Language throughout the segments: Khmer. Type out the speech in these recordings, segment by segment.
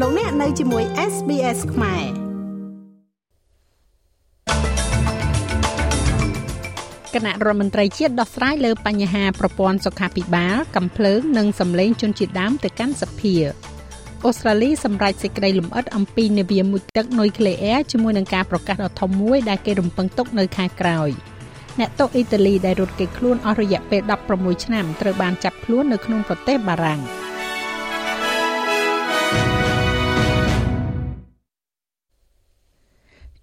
លោកអ្នកនៅជាមួយ SBS ខ្មែរគណៈរដ្ឋមន្ត្រីជាតិដោះស្រាយលើបញ្ហាប្រព័ន្ធសុខាភិបាលកំភ្លើងនិងសម្លេងជនជាតិដើមទៅកាន់សភាអូស្ត្រាលីសម្រេចសេចក្តីលម្អិតអំពីនាវាមុជទឹកនុយក្លេអ៊ែរជាមួយនឹងការប្រកាសដ៏ធំមួយដែលគេរំពឹងទុកនៅខែក្រោយអ្នកទោសអ៊ីតាលីដែលរត់គេចខ្លួនអស់រយៈពេល16ឆ្នាំត្រូវបានចាប់ខ្លួននៅក្នុងប្រទេសបារាំង។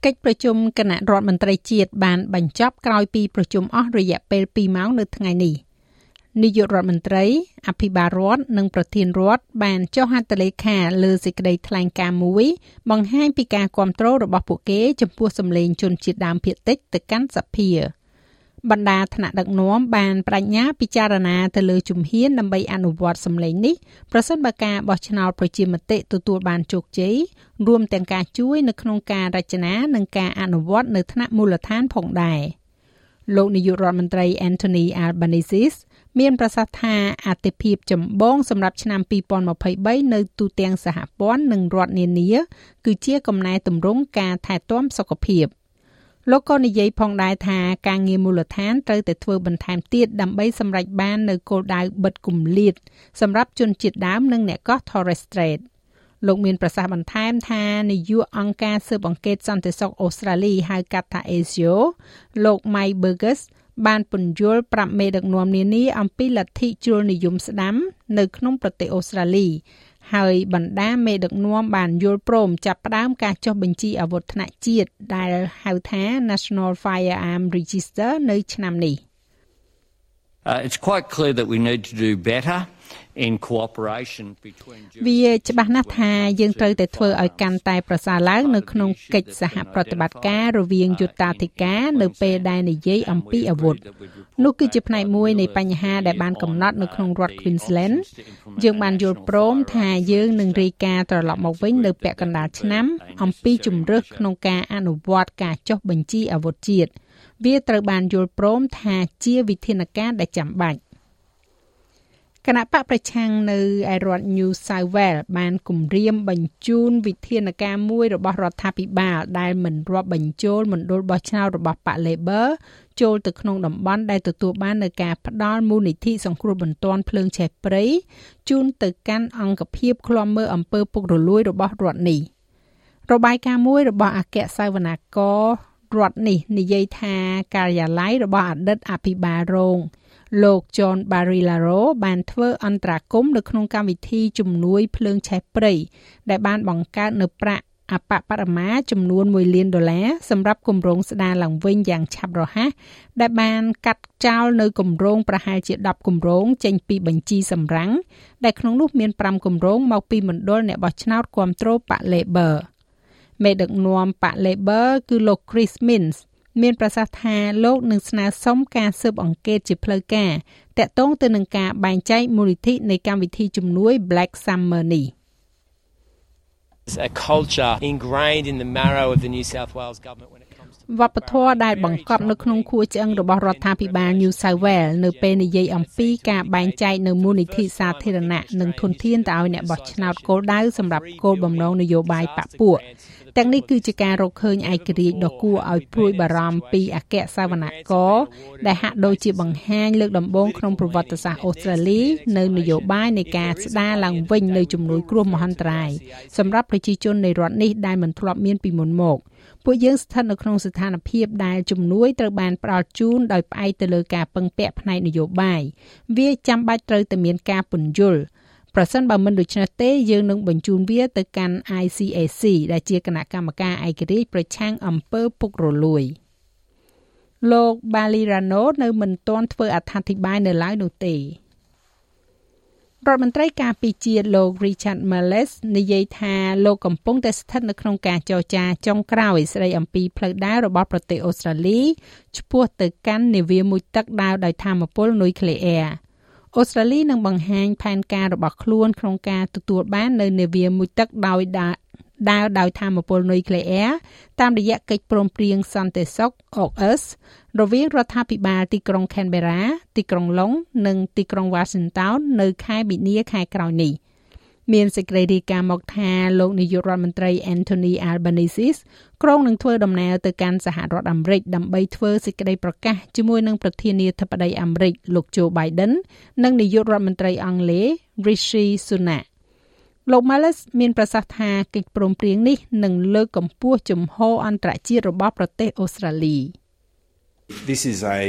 កិច្ចប្រជុំគណៈរដ្ឋមន្ត្រីជាតិបានបញ្ចប់ក្រោយពីប្រជុំអស់រយៈពេល2ម៉ោងនៅថ្ងៃនេះនាយករដ្ឋមន្ត្រីអភិបាលរដ្ឋនិងប្រធានរដ្ឋបានចុះហត្ថលេខាលើសេចក្តីថ្លែងការណ៍មួយ បង្ហាញពីការគ្រប់គ្រងរបស់ពួកគេចំពោះសម្លេងជនជាតិដើមភាគតិចទៅកាន់សភា។ បណ្ដាថ្នាក់ដឹកនាំបានបដិញ្ញាពិចារណាទៅលើជំហានដើម្បីអនុវត្តសម្លេងនេះប្រសិនបើការបោះឆ្នោតប្រជាមតិទទួលបានជោគជ័យរួមទាំងការជួយនៅក្នុងការរចនានិងការអនុវត្តនៅថ្នាក់មូលដ្ឋានផងដែរលោកនាយករដ្ឋមន្ត្រី Anthony Albanese មានប្រសាសន៍ថាអតិភិបចម្បងសម្រាប់ឆ្នាំ2023នៅទូទាំងសហព័ន្ធនិងរដ្ឋនានាគឺជាកំណែទម្រង់ការថែទាំសុខភាព។ លោកក៏និយាយផងដែរថាការងារមូលដ្ឋានត្រូវតែធ្វើបន្ថែមទៀតដើម្បីសម្រេចបាននៅគោលដៅបិទគម្លាតសម្រាប់ជនជាតិដើមនិងអ្នកកោះ Torres Strait លោកមានប្រសាសន៍បន្ថែមថានាយកអង្គការស៊ើបអង្កេតសន្តិសុខអូស្ត្រាលីហៅកាត់ថា ASIO លោក Mike Burgess បានពន្យល់ប្រាប់មេដឹកនាំនានាអំពីលទ្ធិជ្រុលនិយមស្ដាំ នៅក្នុងប្រទេសអូស្ត្រាលី ហើយបណ្ដាមេដឹកនាំបានយល់ព្រមចាប់ផ្ដើមការចុះបញ្ជីអាវុធថ្នាក់ជាតិដែលហៅថា National Firearm Register នៅឆ្នាំនេះ Uh, it's quite clear that we need to do better in cooperation between វាច្បាស់ណាស់ថាយើងត្រូវតែធ្វើឲ្យកាន់តែប្រសើរឡើងនៅក្នុងកិច្ចសហប្រតិបត្តិការរវាងយុត្តាធិការនៅពេលដែលនិយាយអំពីអាវុធនោះគឺជាផ្នែកមួយនៃបញ្ហាដែលបានកំណត់នៅក្នុងរដ្ឋ Queensland យើងបានយល់ព្រមថាយើងនឹងរាយការណ៍ត្រឡប់មកវិញនៅពាក់កណ្ដាលឆ្នាំអំពីជំរើសក្នុងការអនុវត្តការចុះបញ្ជីអាវុធជាតិ វាត្រូវបានយល់ព្រមថាជាវិធានការដែលចាំបាច់គណៈបកប្រឆាំងនៅឯរដ្ឋ New South Wales បានគម្រាមបញ្ជូនវិធានការមួយរបស់រដ្ឋាភិបាលដែលមិនរាប់បញ្ចូលមណ្ឌលបោះឆ្នោតរបស់បក Labor ចូលទៅក្នុងតំបន់ដែលទទួលបាននូវការផ្ដល់មូលនិធិសង្គ្រោះបន្ទាន់ភ្លើងឆេះព្រៃជូនទៅកាន់អង្គភាពឃ្លាំមើលអំពើពុករលួយរបស់រដ្ឋនេះរបាយការណ៍មួយរបស់អគ្គសាវនាករ រដ្ឋនេះនិយាយថាការិយាល័យរបស់អតីតអភិបាលរងលោក John Barilaro បានធ្វើអន្តរាគមនៅក្នុងកម្មវិធីជំនួយភ្លើងឆេះព្រៃដែលបានបង្កើតនៅប្រាក់អបបរមាចំនួន1លានដុល្លារសម្រាប់គម្រោងស្ដារឡើងវិញយ៉ាងឆាប់រហ័សដែលបានកាត់ចោលនៅគម្រោងប្រហែលជា10គម្រោងចេញពីបញ្ជីសម្រាំងដែលក្នុងនោះមាន5គម្រោងមកពីមណ្ឌលអ្នកបោះឆ្នោតគ្រប់គ្រងបក Labor មេដឹកនាំបក Labor គឺលោក Chris Minns មានប្រសាសន៍ថាលោកនឹងស្នើសុំការស៊ើបអង្កេតជាផ្លូវការតាក់ទងទៅនឹងការបែងចែកមូលនិធិនៃកម្មវិធីជំនួយ Black Summer នេះ a culture ingrained in the marrow of the New South Wales government when it វប្បធម៌ដែលបង្កប់នៅក្នុងខួរឆ្អឹងរបស់រដ្ឋាភិបាល New South Wales នៅពេលនិយាយអំពីការបែងចែកនៅមូលនិធិសាធារណៈនិងធនធានទៅឲ្យអ្នកបោះឆ្នោតគោលដៅសម្រាប់គោលបំណងនយោបាយបកពួកទាំងនេះគឺជាការរកឃើញឯករាជ្យដ៏គួរឲ្យព្រួយបារម្ភពីអគ្គសាវនករ ដែលហាក់ដូចជាបង្ហាញលើកដំបូងក្នុងប្រវត្តិសាស្ត្រអូស្ត្រាលីនៅនយោបាយនៃការស្ដារឡើងវិញនៅជំនួយគ្រោះមហន្តរាយសម្រាប់ប្រជាជននៃរដ្ឋនេះដែលមិនធ្លាប់មានពីមុនមក ពួកយើងស្ថិតនៅក្នុងស្ថានភាពដែលជំនួយត្រូវបានផ្ដល់ជូនដោយផ្អែកទៅលើការពឹងពាក់ផ្នែកនយោបាយវាចាំបាច់ត្រូវតែមានការពន្យល់ប្រសិនបើមិនដូច្នេះទេយើងនឹងបញ្ជូនវាទៅកាន់ ICAC ដែលជាគណៈកម្មការឯករាជ្យប្រឆាំងអំពើពុករលួយលោក Balirano នៅមិនទាន់ធ្វើអត្ថាធិប្បាយនៅឡើយនោះទេ រដ្ឋមន្ត្រីការពារជាតិលោក Richard Marles និយាយថាលោកកំពុងតែស្ថិតនៅក្នុងការចរចាចុងក្រោយស្ដីអំពីផ្លូវដើររបស់ប្រទេសអូស្ត្រាលីឆ្ពោះទៅកាន់នាវាមុជទឹកដើរដោយធម្មពលនុយក្លេអ៊ែរអូស្ត្រាលីនឹងបង្ហាញផែនការរបស់ខ្លួនក្នុងការទទួលបាននៅនាវាមុជទឹកដោយ ដើរដោយធម្មពលនុយក្លេអ៊ែរតាមរយៈកិច្ចព្រមព្រៀងសន្តិសុខ AUKUS រវាងរដ្ឋាភិបាលទីក្រុង Canberra ទីក្រុង Long និងទីក្រុង Washington នៅខែមីនាខែក្រោយនេះមានសេចក្តីរាយការណ៍មកថាលោកនាយករដ្ឋមន្ត្រី Anthony Albanese ក្រុងនឹងធ្វើដំណើរទៅកាន់សហរដ្ឋអាមេរិកដើម្បីធ្វើសេចក្តីប្រកាសជាមួយនឹងប្រធានាធិបតីអាមេរិកលោក Joe Biden និងនាយករដ្ឋមន្ត្រីអង់គ្លេស Rishi Sunak លោក Males មានប្រសាសន៍ថាកិច្ចព្រមព្រៀងនេះនឹងលើកកម្ពស់ជំហរអន្តរជាតិរបស់ប្រទេសអូស្ត្រាលី This is a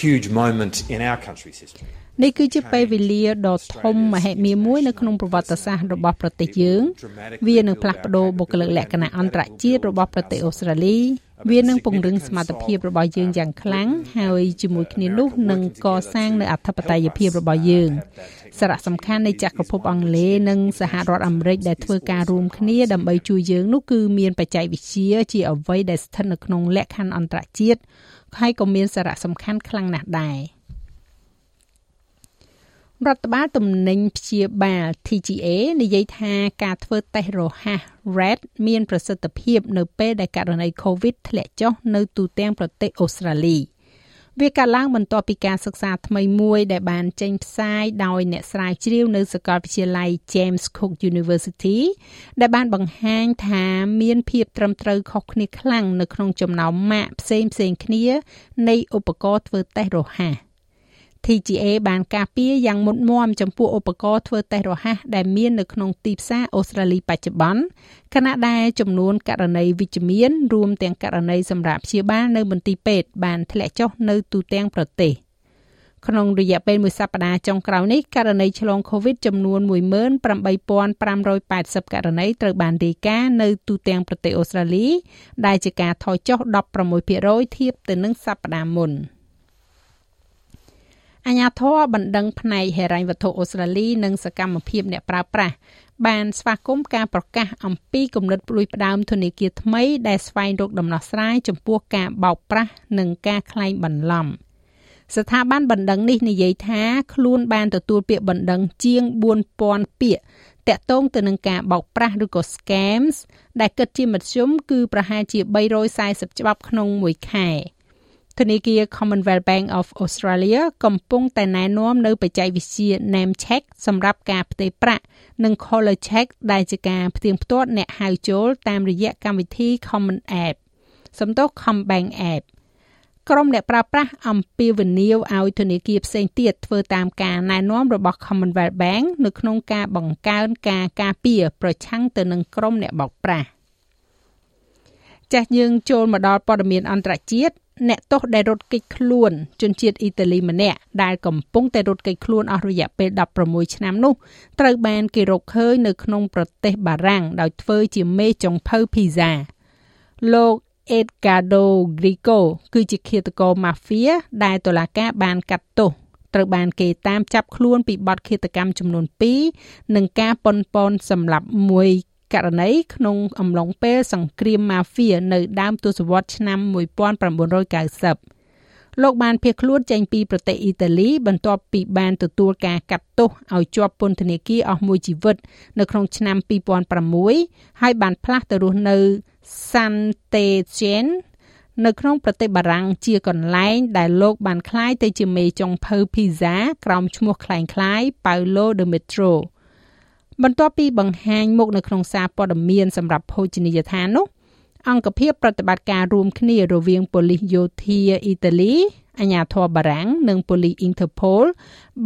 huge moment in our country's history. នេះគឺជាពេលវេលាដ៏ធំមហិមាមួយនៅក្នុងប្រវត្តិសាស្ត្ររបស់ប្រទេសយើង វានឹងផ្លាស់ប្ដូរបុគ្គលិកលក្ខណៈអន្តរជាតិរបស់ប្រទេសអូស្ត្រាលីវានឹងពង្រឹងសមត្ថភាពរបស់យើងយ៉ាងខ្លាំងហើយជាមួយគ្នានោះនឹងកសាងនូវអធិបតេយ្យភាពរបស់យើងសារៈសំខាន់នៃចក្រភពអង់គ្លេសនិងសហរដ្ឋអាមេរិកដែលធ្វើការរួមគ្នាដើម្បីជួយយើងនោះគឺមានបច្ចេកវិទ្យាជាអ្វីដែលស្ថិតនៅក្នុងលក្ខខណ្ឌអន្តរជាតិហើយក៏មានសារៈសំខាន់ខ្លាំងណាស់ដែរ រដ្ឋបាលទំនិញព្យាបាល TGA និយាយថាការធ្វើតេស្តរហ័ស RAT មានប្រសិទ្ធភាពនៅពេលដែលករណី COVID ធ្លាក់ចុះនៅទូទាំងប្រទេសអូស្ត្រាលីវាកើតឡើងបន្ទាប់ពីការសិក្សាថ្មីមួយដែលបានចេញផ្សាយដោយអ្នកស្រាវជ្រាវនៅសាកលវិទ្យាល័យ James Cook University ដែលបានបង្ហាញថាមានភាពត្រឹមត្រូវខុសគ្នាខ្លាំងនៅក្នុងចំណោមម៉ាកផ្សេងៗគ្នានៃឧបករណ៍ធ្វើតេស្តរហ័ស TGA បានការពារយ៉ាងមុតមមចំពោះឧបករណ៍ធ្វើតេស្តរហ័សដែលមាននៅក្នុងទីផ្សារអូស្ត្រាលីបច្ចុប្បន្នខណៈដែលចំនួនករណីវិជ្ជមានរួមទាំងករណីសម្រាប់ព្យាបាលនៅមន្ទីរពេទ្យបានធ្លាក់ចុះនៅទូទាំងប្រទេសក្នុងរយៈពេលមួយសប្តាហ៍ចុងក្រោយនេះករណីឆ្លង COVID ចំនួន18580ករណីត្រូវបានរាយការណ៍នៅទូទាំងប្រទេសអូស្ត្រាលី ដែលជាការថយចុះ16%ធៀបទៅនឹងសប្តាហ៍មុន។ អាញាធរបណ្ដឹងផ្នែកហិរញ្ញវត្ថុអូស្ត្រាលីនិងសកម្មភាពអ្នកប្រើប្រាស់បានស្វាគមន៍ការប្រកាសអំពីគំនិតព្រួយផ្ដើមធនាគារថ្មីដែលស្វែងរកដំណោះស្រាយចំពោះការបោកប្រាស់និងការក្លែងបន្លំស្ថាប័នបណ្ដឹងនេះនិយាយថាខ្លួនបានទទួលពាក្យបណ្ដឹងជាង4000ពាក្យតាក់ទងទៅនឹងការបោកប្រាស់ឬក៏ scams ដែលគិតជាមធ្យមគឺប្រហែលជា340ច្បាប់ក្នុងមួយខែ។ ធនាគារ Commonwealth Bank of Australia កំពុងតែណែនាំនៅបច្ចេកវិទ្យា Name Check សម្រាប់ការផ្ទេរប្រាក់និង Caller Check ដែលជាការផ្ទៀងផ្ទាត់អ្នកហៅចូលតាមរយៈកម្មវិធី Common App សំដៅ CommBank App ក្រុមអ្នកប្រើប្រាស់អំពាវនាវឲ្យធនាគារផ្សេងទៀតធ្វើតាមការណែនាំរបស់ Commonwealth Bank នៅក្នុងការបង្កើនការការពារប្រឆាំងទៅនឹងក្រុមអ្នកបោកប្រាស់ ចាស់យើងចូលមកដល់ព័ត៌មានអន្តរជាតិអ្នកទោសដែលរត់គេចខ្លួនជនជាតិអ៊ីតាលីម្នាក់ដែលកំពុងតែរត់គេចខ្លួនអស់រយៈពេល16ឆ្នាំនោះត្រូវបានគេរកឃើញនៅក្នុងប្រទេសបារាំងដោយធ្វើជាមេចុងភៅភីហ្សាលោក Edgardo Grigo គឺជាឃាតករម៉ាហ្វៀដែលតុលាការបានកាត់ទោសត្រូវបានគេតាមចាប់ខ្លួនពីបទឃាតកម្មចំនួន2និងការប៉ុនប៉នសម្លាប់មួយ ករណីក្នុងអំឡុងពេលសង្គ្រាមម៉ាហ្វៀនៅដើមទសវត្សរ៍ឆ្នាំ1990លោកបានភៀសខ្លួនចេញពីប្រទេសអ៊ីតាលីបន្ទាប់ពីបានទទួលការកាត់ទោសឲ្យជាប់ពន្ធនាគារអស់មួយជីវិតនៅក្នុងឆ្នាំ2006ហើយបានផ្លាស់ទៅរស់នៅ Saint-Étienne នៅក្នុងប្រទេសបារាំងជាកន្លែងដែលលោកបានក្លាយទៅជាមេចុងភៅភីហ្សាក្រោមឈ្មោះคล้ายៗ Paulo de Metro បន្ទាប់ពីបង្ហាញមុខនៅក្នុងសារព័ត៌មានសម្រាប់ភោជនីយដ្ឋាននោះអង្គភាពប្រតិបត្តិការរួមគ្នារវាងប៉ូលីសយោធាអ៊ីតាលីអាជ្ញាធរបារាំងនិងប៉ូលីស Interpol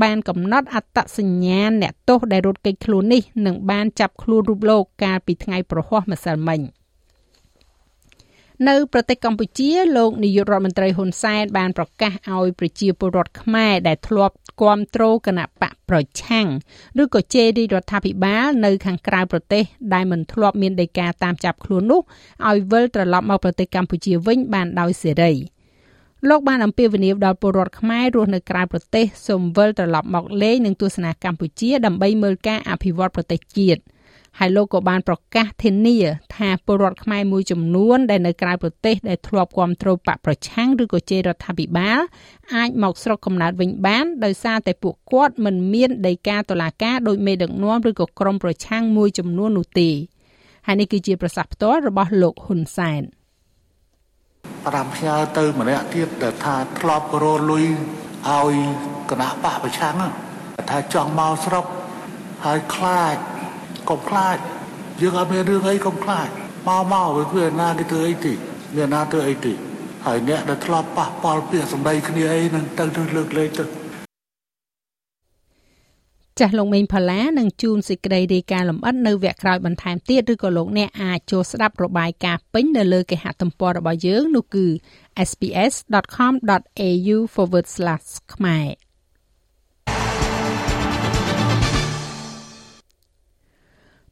បានកំណត់អត្តសញ្ញាណអ្នកទោសដែលរត់គេចខ្លួននេះនិងបានចាប់ខ្លួនរូបលោកកាលពីថ្ងៃប្រហ័សម្សិលមិញ។ នៅប្រទេសកម្ពុជាលោកនាយករដ្ឋមន្ត្រីហ៊ុនសែនបានប្រកាសឲ្យប្រជាពលរដ្ឋខ្មែរដែលធ្លាប់គ្រប់គ្រងគណៈបកប្រឆាំងឬក៏ជេររដ្ឋាភិបាលនៅខាងក្រៅប្រទេសដែលមិនធ្លាប់មានដីកាតាមចាប់ខ្លួននោះឲ្យវិលត្រឡប់មកប្រទេសកម្ពុជាវិញបានដោយសេរីលោកបានអំពាវនាវដល់ពលរដ្ឋខ្មែររស់នៅក្រៅប្រទេសសូមវិលត្រឡប់មកលេងនិងទស្សនាកម្ពុជាដើម្បីមើលការអភិវឌ្ឍប្រទេសជាតិ។ ហើយលោកក៏បានប្រកាសធានាថាពលរដ្ឋខ្មែរមួយចំនួនដែលនៅក្រៅប្រទេសដែលធ្លាប់គ្រប់គ្រងបកប្រឆាំងឬក៏ជេររដ្ឋាភិបាលអាចមកស្រុកកំណើតវិញបានដោយសារតែពួកគាត់មិនមានដីកាតុលាការដោយមេដឹកនាំឬក៏ក្រុមប្រឆាំងមួយចំនួននោះទេហើយនេះគឺជាប្រសាសន៍ផ្ទាល់របស់លោកហ៊ុនសែនប្រាំផ្ញើទៅម្នាក់ទៀតដែលថាធ្លាប់រលុយឲ្យគណៈបកប្រឆាំងថាចង់មកស្រុកហើយខ្លាច កុំខ្លាចយើងអត់មានរឿងអីកុំខ្លាចមកមកវាវាណាគេធ្វើអីទីវាណាធ្វើអីទីហើយអ្នកដែលធ្លាប់ប៉ះពាល់ពាក្យសម្ដីគ្នាអីនឹងទៅទៅលើកលែងទៅចាស់លោកមេងផល្លានឹងជូនសេចក្តីរាយការណ៍លម្អិតនៅវគ្គក្រោយបន្ថែមទៀតឬក៏លោកអ្នកអាចចូលស្ដាប់របាយការណ៍ពេញនៅលើគេហទំព័ររបស់យើងនោះគឺ sps.com.au/ ខ្មែរ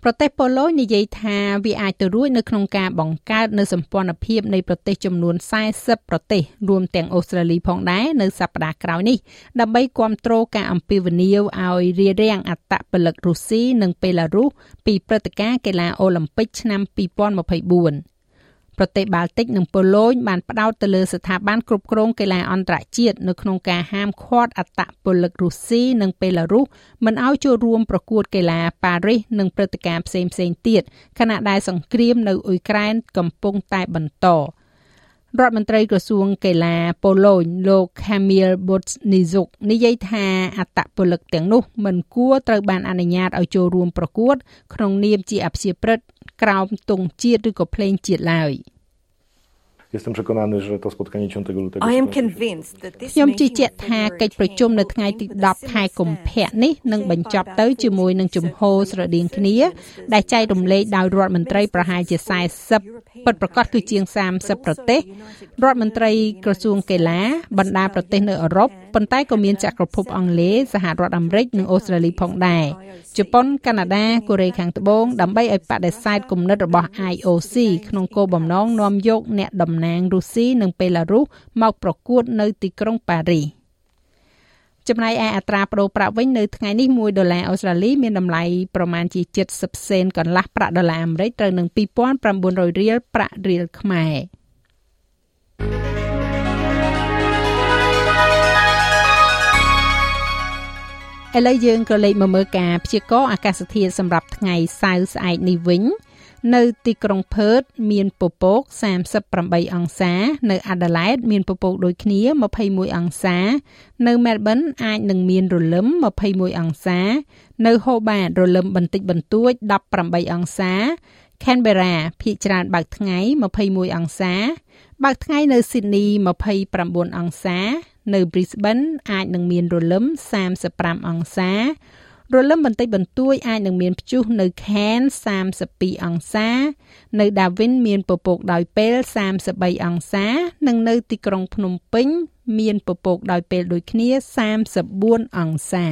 ប្រទេសប៉ូឡូញនិយាយថាវាអាចទៅរួចនៅក្នុងការបង្កើតនៅសម្ព័ន្ធភាពនៃប្រទេសចំនួន40ប្រទេសរួមទាំងអូស្ត្រាលីផងដែរនៅសប្តាហ៍ក្រោយនេះដើម្បីគ្រប់គ្រងការអំពាវនាវឲ្យរារាំងអត្តពលិករុស្ស៊ីនិងបេឡារុសពីព្រឹត្តិការណ៍កីឡាអូឡ িম্প ិកឆ្នាំ2024 ប្រទេសបាល់ទិកនិងប៉ូឡូញបានផ្ដោតទៅលើស្ថាប័នគ្រប់គ្រងកីឡាអន្តរជាតិនៅក្នុងការហាមឃាត់អត្តពលិករុស្ស៊ីនិងបេឡារុសមិនឲ្យចូលរួមប្រកួតកីឡាប៉ារីសនិងព្រឹត្តិការណ៍ផ្សេងៗទៀតខណៈដែលសង្គ្រាមនៅអ៊ុយក្រែនកំពុងតែបន្ត រដ្ឋមន្ត្រីក្រសួងកីឡាប៉ូឡូញលោក Kamil Botnizuk និយាយថាអត្តពលិកទាំងនោះមិនគួរត្រូវបានអនុញ្ញាតឲ្យចូលរួមប្រកួត ក្នុងនាមជាអព្យាក្រឹតក្រោមទង់ជាតិឬក៏ភ្លេងជាតិឡើយ។ Jestem przekonany, że to spotkanie 10 lutego ខ្ញុំជឿជាក់ថាកិច្ចប្រជុំនៅថ្ងៃទី10ខែកុម្ភៈនេះនឹងបញ្ចប់ទៅជាមួយនឹងជំហរស្រដៀងគ្នា ដែលចែករំលែកដោយរដ្ឋមន្ត្រីប្រហែលជា40ពិតប្រាកដគឺជាង30ប្រទេសរដ្ឋមន្ត្រីក្រសួងកីឡាបណ្ដាប្រទេសនៅអឺរ៉ុប ប៉ុន្តែក៏មានចក្រភពអង់គ្លេសសហរដ្ឋអាមេរិកនិងអូស្ត្រាលីផងដែរជប៉ុនកាណាដាកូរ៉េខាងត្បូងដើម្បីឲ្យបដិសេធគំនិតរបស់ IOC ក្នុងគោលបំណងនាំយកអ្នកតំណាងរុស្ស៊ីនិងបេឡារុសមកប្រកួតនៅទីក្រុងប៉ារីសចំណែកឯអត្រាប្តូរប្រាក់វិញនៅថ្ងៃនេះ1ដុល្លារអូស្ត្រាលីមានតម្លៃប្រមាណជា70សេនកន្លះប្រាក់ដុល្លារអាមេរិកត្រូវនឹង2900រៀលប្រាក់រៀលខ្មែរ ឥឡូវយើងក៏លេខមកមើលការព្យាករណ៍អាកាសធាតុសម្រាប់ថ្ងៃសៅរ៍ស្អែកនេះវិញនៅទីក្រុងផឺតមានពពក38អង្សា នៅអាដាលេដមានពពកដូចគ្នា21អង្សា នៅមែលប៊នអាចនឹងមានរលឹម21អង្សា នៅហូបាតរលឹមបន្តិចបន្តួច18អង្សា Canberra ភាគច្រើនបើកថ្ងៃ21អង្សាបើកថ្ងៃនៅ Sydney 29អង្សា នៅ Brisbane អាចនឹងមានរលឹម35អង្សារលឹមបន្តិចបន្តួចអាចនឹងមានព្យុះនៅ Cairns 32អង្សា នៅ Darwin មានពពកដោយពេល33អង្សា និងនៅទីក្រុងភ្នំពេញ មានពពកដោយពេលដូចគ្នា34អង្សា